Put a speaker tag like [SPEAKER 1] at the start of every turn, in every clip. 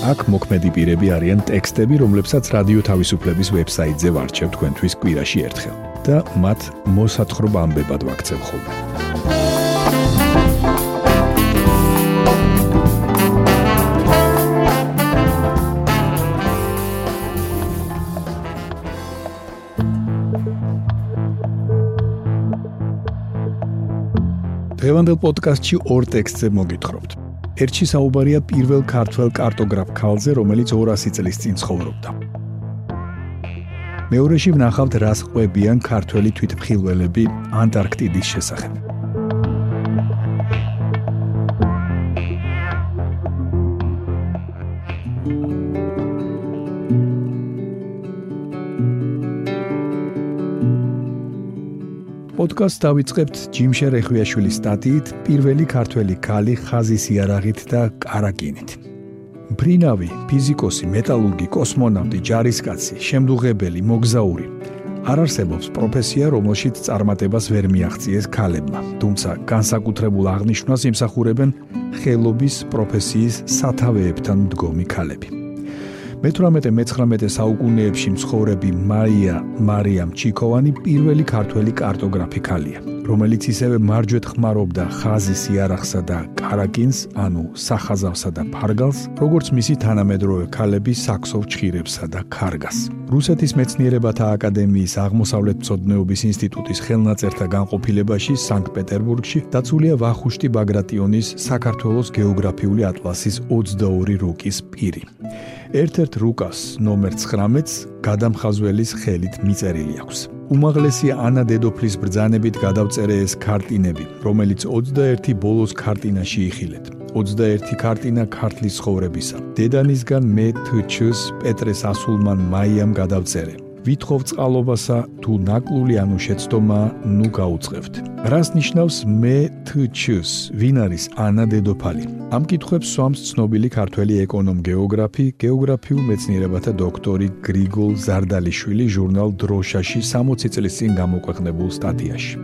[SPEAKER 1] აქ მოქმედი პირები არიან ტექსტები, რომლებსაც რადიო თავისუფლების ვებსაიტზე ვარჩევ თქვენთვის კვირაში ერთხელ და მათ მოსათხრობ ამბებად ვაქცევ ხოლმე. დღევანდელ პოდკასტში ორ ტექსტზე მოგითხრობთ. ერთში საუბარია პირველ ქართველ კარტოგრაფ ქალზე, რომელიც 200 წლის წინ ცხოვრობდა. მეორეში ვნახავთ რას ყვებიან ქართველი თვითმხილველები ანტარქტიდის შესახებ. პოდკასტს დავიწყებთ ჯიმშერ ეხვიაშვილის სტატიით პირველი ქართველი ქალი ხაზის იარაღით და კარაკინით. ბრინავი, ფიზიკოსი, მეტალურგი, კოსმონავტი, ჯარისკაცი, შემდუღებელი, მოგზაური. არ არსებობს პროფესია, რომელშიც წარმატებას ვერ მიაღწიეს ქალებმა. თუმცა განსაკუთრებულ აღნიშვნას იმსახურებენ ხელობის პროფესიის სათავეებთან მდგომი ქალები. მე-18-მე-19 საუკუნეებში მცხოვრები მაია მარიამ ჩიკოვანი პირველი ქართველი კარტოგრაფი ქალია, რომელიც ისევე მარჯვეთ ხმარობდა ხაზის იარაღსა და კარაკინს, ანუ სახაზავსა და ფარგალს, როგორც მისი თანამედროვე ქალები საქსოვ ჩხირებსა და ქარგას. რუსეთის მეცნიერებათა აკადემიის აღმოსავლეთ მცოდნეობის ინსტიტუტის ხელნაწერთა განყოფილებაში სანქტ-პეტერბურგში დაცულია ვახუშტი ბაგრატიონის საქართველოს გეოგრაფიული ატლასის 22 რუკის პირი. ერთ-ერთ რუკას ნომერ 19-ს გადამხაზველის ხელით მიწერილი აქვს. უმაღლესი ანა დედოფლის ბრძანებით გადავწერე ეს კარტინები, რომელიც 21 ბოლოს კარტინაში იხილეთ. 21 კარტინა ქართლის ხოვრებისა. დედანისგან მე თუჩს პეტრეს ასულმან მაიამ გადავწერე. ვითხოვ წყალობასა თუ ნაკლული ანუ შეცდომა ნუ გაუწევთ. რას ნიშნავს მე თჩს ვინ არის ანა დედოფალი ამ კითხვებს სვამს ცნობილი ქართველი ეკონომ-გეოგრაფი გეოგრაფიულ მეცნიერებათა დოქტორი გრიგოლ ზარდალიშვილი ჟურნალ დროშაში 60 წლის წინ გამოქვეყნებულ სტატიაში.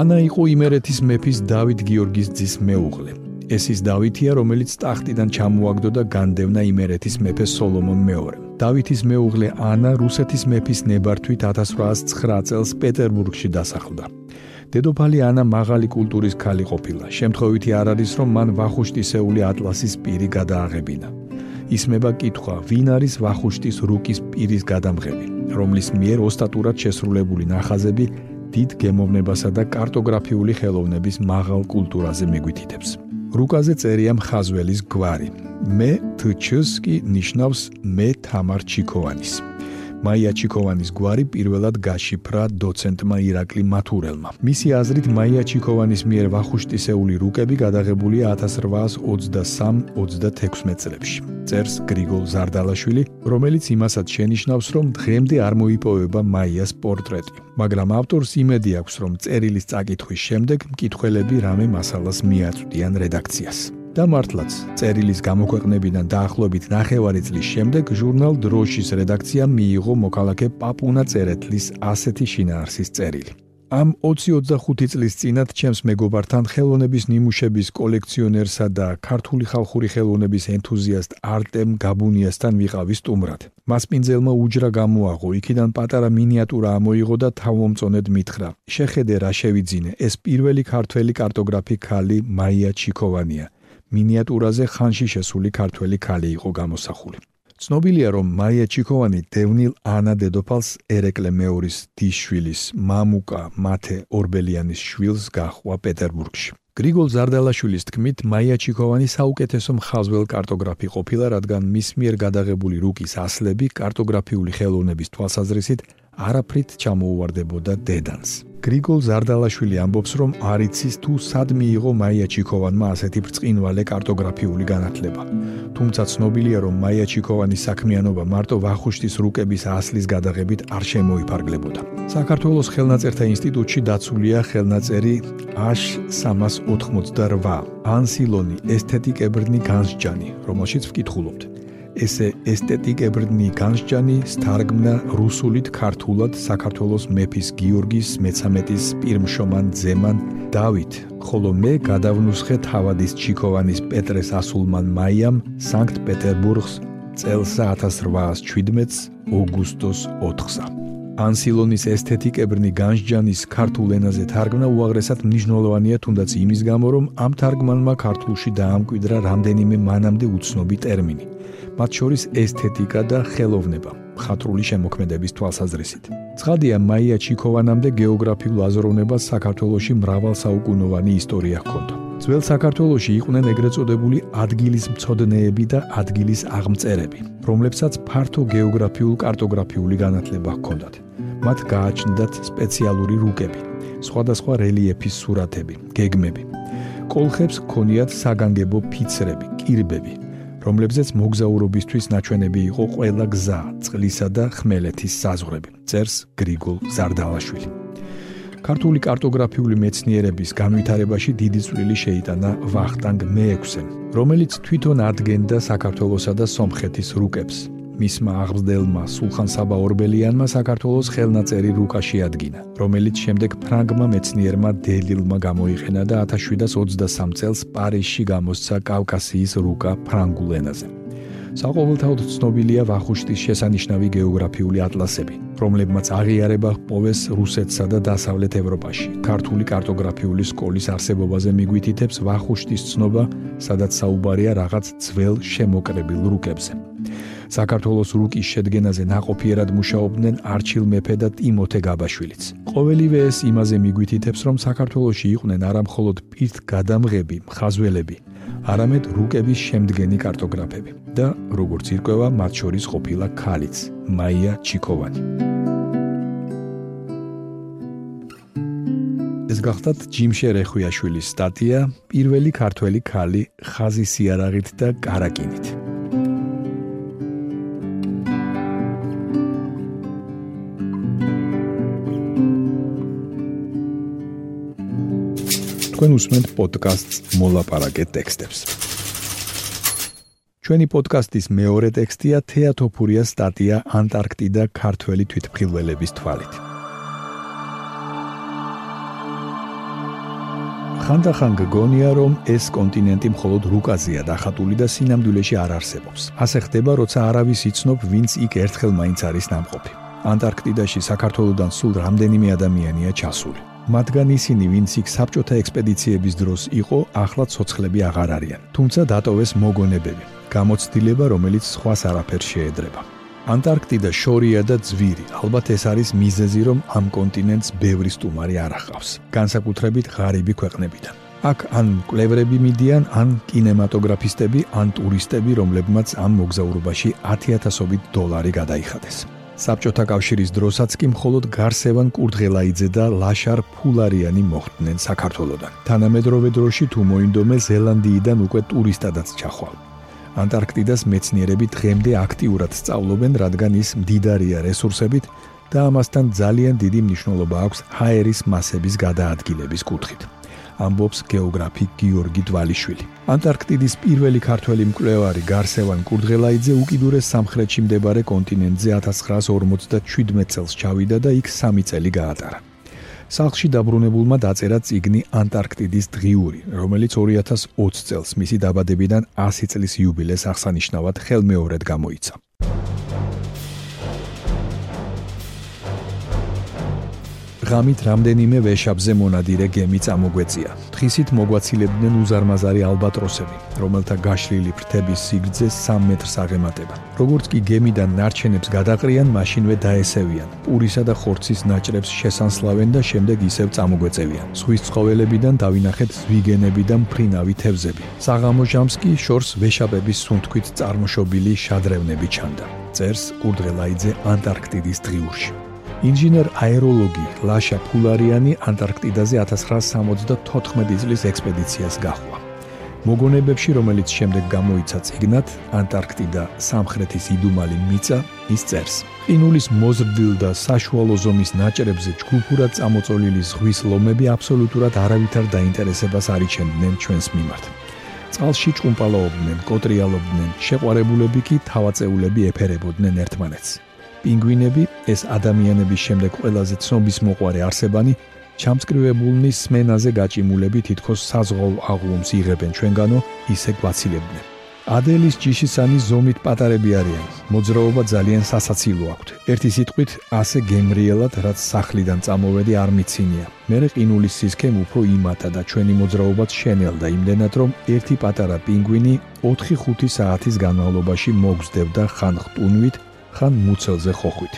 [SPEAKER 1] ანა იყო იმერეთის მეფის დავით გიორგის ძის მეუღლე ეს ის დავითია რომელიც ტახტიდან ჩამოაგდო და განდევნა იმერეთის მეფე სოლომონ მეორემ დავითის მეუღლე ანა რუსეთის მეფის ნებართვით 1809 წელს პეტერბურგში დასახლდა. დედოფალი ანა მაღალი კულტურის ქალი ყოფილა. შემთხვევითი არ არის, რომ მან ვახუშტისეული ატლასის პირი გადააღებინა. ისმება კითხვა, ვინ არის ვახუშტის რუკის პირის გადამღები, რომლის მიერ ოსტატურად შესრულებული ნახაზები დიდ გემოვნებასა და კარტოგრაფიული ხელოვნების მაღალ კულტურაზე მიგვითითებს. რუკაზე წერია მხაზველის გვარი. მე თჩსკი ნიშნავს მე თამარ ჩიკოვანის. მაია ჩიკოვანის გვარი პირველად გაშიფრა დოცენტმა ირაკლი მათურელმა. მისი აზრით მაია ჩიკოვანის მიერ ვახუშტისეული რუკები გადაღებულია 1823-36 წლებში. წერს გრიგოლ ზარდალაშვილი, რომელიც იმასაც შენიშნავს, რომ დღემდე არ მოიპოვება მაიას პორტრეტი. მაგრამ ავტორს იმედი აქვს, რომ წერილის წაკითხვის შემდეგ მკითხველები რამე მასალას მიაწვდიან რედაქციას. და მართლაც წერილის გამოქვეყნებიდან დაახლოებით 9 წლის შემდეგ ჟურნალ დროშის რედაქციამ მიიღო მოქალაქე პაპუნა წერეთლის ასეთი შინაარსის წერილი. ამ 20-25 წლის წინათ ჩემს მეგობართან ხელოვნების ნიმუშების კოლექციონერსა და ქართული ხალხური ხელოვნების ენთუზიასტ არტემ გაბუნიასთან ვიყავი სტუმრად. მას პინძელმა უჯრა გამოაღო, იქიდან პატარა მინიატურა ამოიღო და თავმომწონედ მითხრა: "შეხედე რა შევიძინე, ეს პირველი ქართველი კარტოგრაფი ქალი მაია ჩიკოვანია." მინიატურაზე ხანში შესული ქართველი ქალი იყო გამოსახული. ცნობილია, რომ მაია ჩიკოვანი დევნილ ანა დედოფალს ერეკლე მეორის დიშვილის მამუკა მათე ორბელიანის შვილს გაჰყვა პეტერბურგში. გრიგოლ ზარდალაშვილის თქმით, მაია ჩიკოვანი საუკეთესო მხაზველ კარტოგრაფი ყოფილა, რადგან მის მიერ გადაღებული რუკის ასლები კარტოგრაფიული ხელოვნების თვალსაზრისით არაფრით ჩამოუვარდებოდა დედანს. გრიგოლ ზარდალაშვილი ამბობს, რომ არ იცის თუ სად მიიღო მაია ჩიქოვანმა ასეთი ბრწყინვალე კარტოგრაფიული განათლება. თუმცა ცნობილია, რომ მაია ჩიქოვანის საქმიანობა მარტო ვახუშტის რუკების ასლის გადაღებით არ შემოიფარგლებოდა. საქართველოს ხელნაწერთა ინსტიტუტში დაცულია ხელნაწერი H388 ანსილონი ესთეტიკებრნი განსჯანი, რომელშიც ვკითხულობთ. ესე ესთეტიკებრნი განსჯანი სტარგმნა რუსულით ქართულად საქართველოს მეფის გიორგის მეცამეტის პირმშომან ძემან დავით. ხოლო მე გადავნუსხე თავადის ჩიქოვანის პეტრეს ასულმან მაიამ სანქტ-პეტერბურგს წელს 1817-ს აუგუსტოს 4-სა ანსილონის ესთეტიკებრნი განსჯანის ქართულ ენაზე თარგმნა უაღრესად მნიშვნელოვანია თუნდაც იმის გამო რომ ამ თარგმანმა ქართულში დაამკვიდრა რამდენიმე მანამდე უცნობი ტერმინი მათ შორის ესთეტიკა და ხელოვნება ხატრული შემოქმედების თვალსაზრისით. ცხადია, მაია ჩიქოვანამდე გეოგრაფიულ აზროვნებას საქართველოსში მრავალსაუკუნოვანი ისტორია ჰქონდა. ძველ საქართველოსში იყვნენ ეგრეთ წოდებული ადგილის მწოდნეები და ადგილის აღმწერები, რომლებსაც ფართო გეოგრაფიულ კარტოგრაფიული განათლება ჰქონდათ. მათ გააჩნდათ სპეციალური რუკები, სხვადასხვა რელიეფის სურათები, გეგმები. კოლხებს ჰქონიათ საგანგებო ფიცრები, კირბები, რომლებზეც მოგზაურობისთვის ნაჩვენები იყო ყველა გზა, წყლისა და ხმელეთის საზღვრები. წერს გრიგოლ ზარდალაშვილი. ქართული კარტოგრაფიული მეცნიერების განვითარებაში დიდი წვლილი შეიტანა ვახტანგ მეექვსემ, რომელიც თვითონ ადგენდა საქართველოსა და სომხეთის რუკებს. მისმა აღზრდელმა სულხან საბა ორბელიანმა საქართველოს ხელნაწერი რუკა შეადგინა, რომელიც შემდეგ ფრანგმა მეცნიერმა დელილმა გამოიყენა და 1723 წელს პარიზში გამოსცა კავკასიის რუკა ფრანგულ ენაზე. საყოველთაოდ ცნობილია ვახუშტის შესანიშნავი გეოგრაფიული ატლასები, რომლებმაც აღიარება ჰპოვეს რუსეთსა და დასავლეთ ევროპაში. ქართული კარტოგრაფიული სკოლის არსებობაზე მიგვითითებს ვახუშტის ცნობა, სადაც საუბარია რაღაც ძველ შემოკრებილ რუკებზე. საქართველოს რუკის შედგენაზე ناყოფიერად მუშაობდნენ არჩილ მეფე და ტიმოთე გაბაშვილიც. ყოველივე ეს იმაზე მიგვითითებს, რომ საქართველოში იყვნენ არა მხოლოდ პირთ გადამღები, ხაზველები, არამედ რუკების შემდგენი კარტოგრაფები და როგორც ირკვევა, მათ შორის ყოფილა ქალიც, მაია ჩიქოვანი. ეს გახდათ ჯიმშე რეხვიაშვილის სტატია პირველი ქართველი ქალი ხაზის იარაღით და კარაკინით. თქვენ უსმენთ პოდკასტს მოლაპარაკე ტექსტებს. ჩვენი პოდკასტის მეორე ტექსტია თეატოფურია სტატია ანტარქტიდა ქართველი თვითმხილველების თვალით. ხანდახან გგონია რომ ეს კონტინენტი მხოლოდ რუკაზეა დახატული და სინამდვილეში არ არსებობს. ასე ხდება, როცა არავის იცნობ, ვინც იქ ერთხელ მაინც არის ნამყოფი. ანტარქტიდაში საქართველოსდან სულ რამდენიმე ადამიანია ჩასული. მათგან ისინი, ვინც იქ საბჭოთა ექსპედიციების დროს იყო, ახლა ცოცხლები აღარ არიან. თუმცა დატოვეს მოგონებები, გამოცდილება, რომელიც სხვას არაფერ შეედრება. ანტარქტიდა შორია და ძვირი. ალბათ ეს არის მიზეზი, რომ ამ კონტინენტს ბევრი სტუმარი არ ახავს. განსაკუთრებით ღარიბი ქვეყნებიდან. აქ ან კვლევრები მიდიან, ან კინემატოგრაფისტები, ან ტურისტები, რომლებმაც ამ მოგზაურობაში 10000ობით დოლარი გადაიხადეს. საბჭოთა კავშირის დროსაც კი მხოლოდ გარსევან კურდღელაიძე და ლაშარ ფულარიანი მოხვდნენ საქართველოსდან. თანამედროვე დროში თუ მოინდომე ზელანდიიდან უკვე ტურისტადაც ჩახვალ. ანტარქტიდას მეცნიერები დღემდე აქტიურად სწავლობენ, რადგან ის მდიდარია რესურსებით და ამასთან ძალიან დიდი მნიშვნელობა აქვს ჰაერის მასების გადაადგილების კუთხით. ამბობს გეოგრაფი გიორგი დვალიშვილი. ანტარქტიდის პირველი ქართველი მკვლევარი გარსევან კურდღელაიძე უკიდურეს სამხრეთში მდებარე კონტინენტზე 1957 წელს ჩავიდა და იქ 3 წელი გაატარა. სახლში დაბრუნებულმა დაწერა წიგნი ანტარქტიდის დღიური, რომელიც 2020 წელს მისი დაბადებიდან 100 წლის იუბილეს აღსანიშნავად ხელმეორედ გამოიცა. ღამით რამდენიმე ვეშაპზე მონადირე გემი წამოგვეწია. თხისით მოგვაცილებდნენ უზარმაზარი ალბატროსები, რომელთა გაშლილი ფრთების სიგრძე 3 მეტრს აღემატება. როგორც კი გემიდან ნარჩენებს გადაყრიან, მაშინვე დაესევიან. პურისა და ხორცის ნაჭრებს შესანსლავენ და შემდეგ ისევ წამოგვეწევიან. ზღვის ცხოველებიდან დავინახეთ ზვიგენები და მფრინავი თევზები. საღამო ჟამს კი შორს ვეშაპების სუნთქვით წარმოშობილი შადრევნები ჩანდა. წერს კურდღელაიძე ანტარქტიდის დღიურში. ინჟინერ აეროლოგი ლაშა ფულარიანი ანტარქტიდაზე 1974 წლის ექსპედიციას გაჰყვა. მოგონებებში, რომელიც შემდეგ გამოიცა ციგნად ანტარქტიდა სამხრეთის იდუმალი მიწა, ის წერს: ყინულის მოზრდილ და საშუალო ზომის ნაჭრებზე ჯგუფურად წამოწოლილი ზღვის ლომები აბსოლუტურად არავითარ დაინტერესებას არ იჩენდნენ ჩვენს მიმართ. წყალში ჭუმპალაობდნენ, კოტრიალობდნენ, შეყვარებულები კი თავაწეულები ეფერებოდნენ ერთმანეთს. პინგვინები, ეს ადამიანების შემდეგ ყველაზე ცნობის მოყარე არსებანი, ჩამწკრივებულნი სმენაზე გაჭიმულები თითქოს საზღვაო აღლუმს იღებენ ჩვენგანო, ისე გვაცილებდნენ. ადელის ჯიშისანი ზომით პატარები არიან. მოძრაობა ძალიან სასაცილო აქვთ. ერთი სიტყვით, ასე გემრიელად, რაც სახლიდან წამოვედი არ მიცინია. მერე ყინულის სისქემ უფრო იმატა და ჩვენი მოძრაობაც შენელდა იმდენად, რომ ერთი პატარა პინგვინი 4-5 საათის განმავლობაში მოგზდებდა ხან ხტუნვით, ხან მუცელზე ხოხვით.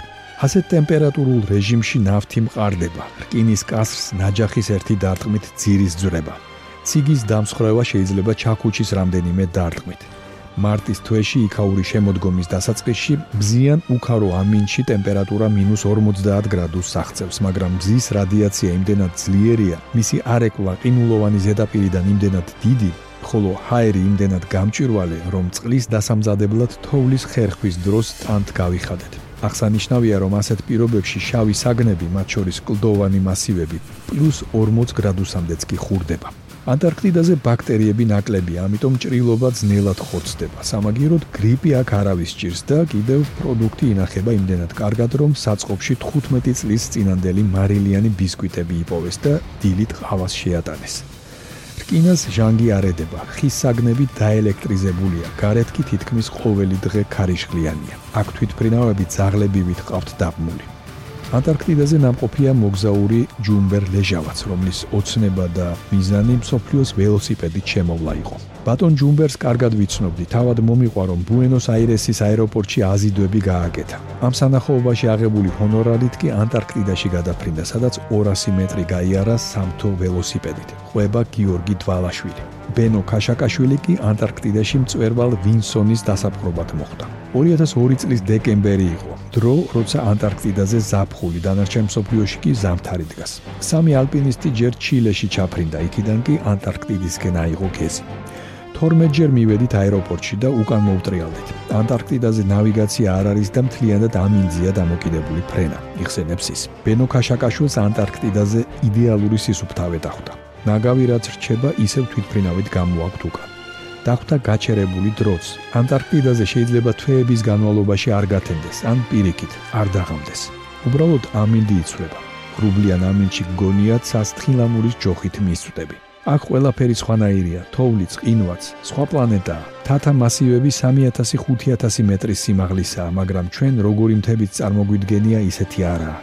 [SPEAKER 1] ასეთ ტემპერატურულ რეჟიმში ნავთი მყარდება. რკინის კასრს ნაჯახის ერთი დარტყმით ძირის ძრება. ციგის დამსხრევა შეიძლება ჩაქუჩის რამდენიმე დარტყმით. მარტის თვეში იქაური შემოდგომის დასაწყისში ბზიან უქარო ამინში ტემპერატურა -50 გრადუსს აღწევს, მაგრამ ბზის რადიაცია იმდენად ძლიერია, მისი არეკლა ყინულოვანი ზედაპირიდან იმდენად დიდი, ხოლო ჰაერი იმდენად გამჭვირვალე, რომ წყლის დასამზადებლად თოვლის ხერხვის დროს ტანთ გავიხადეთ. აღსანიშნავია, რომ ასეთ პირობებში შავი საგნები, მათ შორის კლდოვანი მასივები, +40 გრადუსამდეც კი ხურდება. ანტარქტიდაზე ბაქტერიები ნაკლებია, ამიტომ ჭრილობა ძნელად ხორცდება. სამაგიეროდ გრიპი აქ არავის ჭირს და კიდევ პროდუქტი ინახება იმდენად კარგად, რომ საწყობში 15 წლის წინანდელი მარილიანი ბისკვიტები იპოვეს და დილით ყავას შეატანეს. რკინას ჟანგი არედება, ხის საგნები დაელექტრიზებულია, გარეთ კი თითქმის ყოველი დღე ქარიშხლიანია. აქ თვითფრინავები ძაღლებივით ყავთ დაბმული. ანტარქტიდაზე ნამყოფია მოგზაური ჯუმბერ ლეჟავაც, რომლის ოცნება და მიზანი მსოფლიოს ველოსიპედით შემოვლა იყო. ბატონ ჯუმბერს კარგად ვიცნობდი, თავად მომიყვა რომ ბუენოს-აირესის აეროპორტში აზიდვები გააკეთა. ამ სანახაობაში აღებული ჰონორარით კი ანტარქტიდაში გადაფრინდა, სადაც 200 მეტრი გაიარა სამთო ველოსიპედით. ყვება გიორგი დვალაშვილი. ბენო ქაშაკაშვილი კი ანტარქტიდაში მწვერვალ ვინსონის დასაპყრობად მოხვდა. 2002 წლის დეკემბერი იყო. დრო, როცა ანტარქტიდაზე ზაფხული დანარჩენ მსოფლიოში კი ზამთარი დგას. სამი ალპინისტი ჯერ ჩილეში ჩაფრინდა, იქიდან კი ანტარქტიდისკენ აიღო გეზი. 12 ჯერ მივედით აეროპორტში და უკან მოვტრიალდით. ანტარქტიდაზე ნავიგაცია არ არის და მთლიანად ამინძია დამოკიდებული ფრენა. იხსენებს ის. ბენო ქაშაკაშვილს ანტარქტიდაზე იდეალური სისუფთავე დახვდა. ნაგავი რაც რჩება, ისევ თვითფრინავით გამოაქვთ უკან. დახვდა გაჩერებული დროც. ანტარქტიდაზე შეიძლება თვეების განმავლობაში არ გათენდეს, ან პირიქით არ დაღამდეს. უბრალოდ ამინდი იწრება. რუბლიან ამინჩი გონია ცასთხილამურის ჯოხით მისწვდები. აქ ყველაფერი სხვანაირია, თოვლიც, ყინვაც, სხვა პლანეტაა. თათა მასივები 3000-5000 მეტრის სიმაღლისაა, მაგრამ ჩვენ როგორი მთებით წარმოგვიდგენია, ისეთი არაა.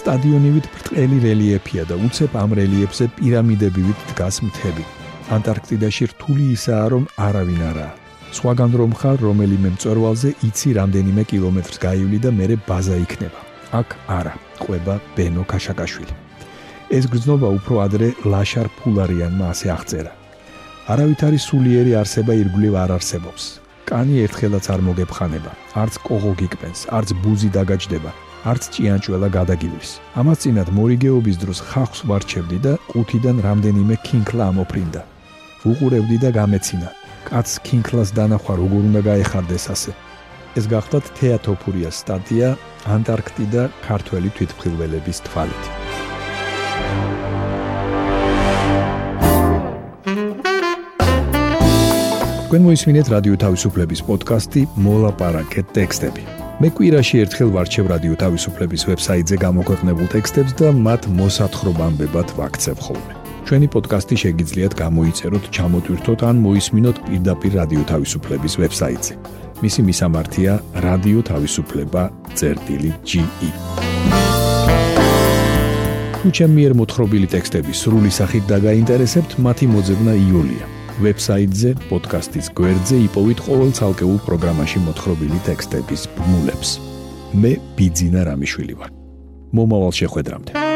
[SPEAKER 1] სტადიონივით ბრტყელი რელიეფია და უცებ ამ რელიეფზე პირამიდებივით დგას მთები. ანტარქტიდაში რთული ისაა, რომ არავინ არაა. სხვაგან რომ ხარ, რომელიმე მწვერვალზე იცი რამდენიმე კილომეტრს გაივლი და მერე ბაზა იქნება. აქ არა, ყובה ბენო ქაშაკაშვილი. ეს გრძნობა უფრო ადრე ლაშარ ფულარიანმა ასე აღწერა. არავითარი სულიერი არსება ირგვლივ არ არსებობს. კანი ერთხელაც არ მოგებხანება, არც კოღო გიკპენს, არც ბუზი დაგაჯდება, არც ჭიანჭველა გადაგივლის. ამას წინათ მორიგეობის დროს ხახს ვარჩევდი და ყუთიდან რამდენიმე ქინქლა ამოფრინდა. უყურებდი და გამეცინა. კაც კინკლას დანახვა როგორ უნდა გაეხარდეს ასე. ეს გახლავთ თეატოფურიას სტატია ანტარქტიდა ქართველი თვითმხილველების თვალით. თქვენ მოისმინეთ რადიო თავისუფლების პოდკასტი მოლაპარაკე ტექსტები. მე კვირაში ერთხელ ვარჩევ რადიო თავისუფლების ვებსაიტზე გამოქვეყნებულ ტექსტებს და მათ მოსათხრობამდებად ვაქცევ ხოლმე. ჩვენი პოდკასტი შეგიძლიათ გამოიწეროთ, ჩამოტვირთოთ ან მოისმინოთ პირდაპირ რადიო თავისუფლების ვებსაიტზე. მისი მისამართია რადიო თავისუფლება.ge. თუ ჩემი მიერ მოთხრობილი ტექსტები სრული სახით დაგაინტერესებთ, მათი მოძებნა იულია. ვებსაიტზე, პოდკასტის გვერდზე იპოვით ყოველ ცალკეულ პროგრამაში მოთხრობილი ტექსტების ბმულებს. მე ბიძინა რამიშვილი ვარ. მომავალ შეხვედრამდე.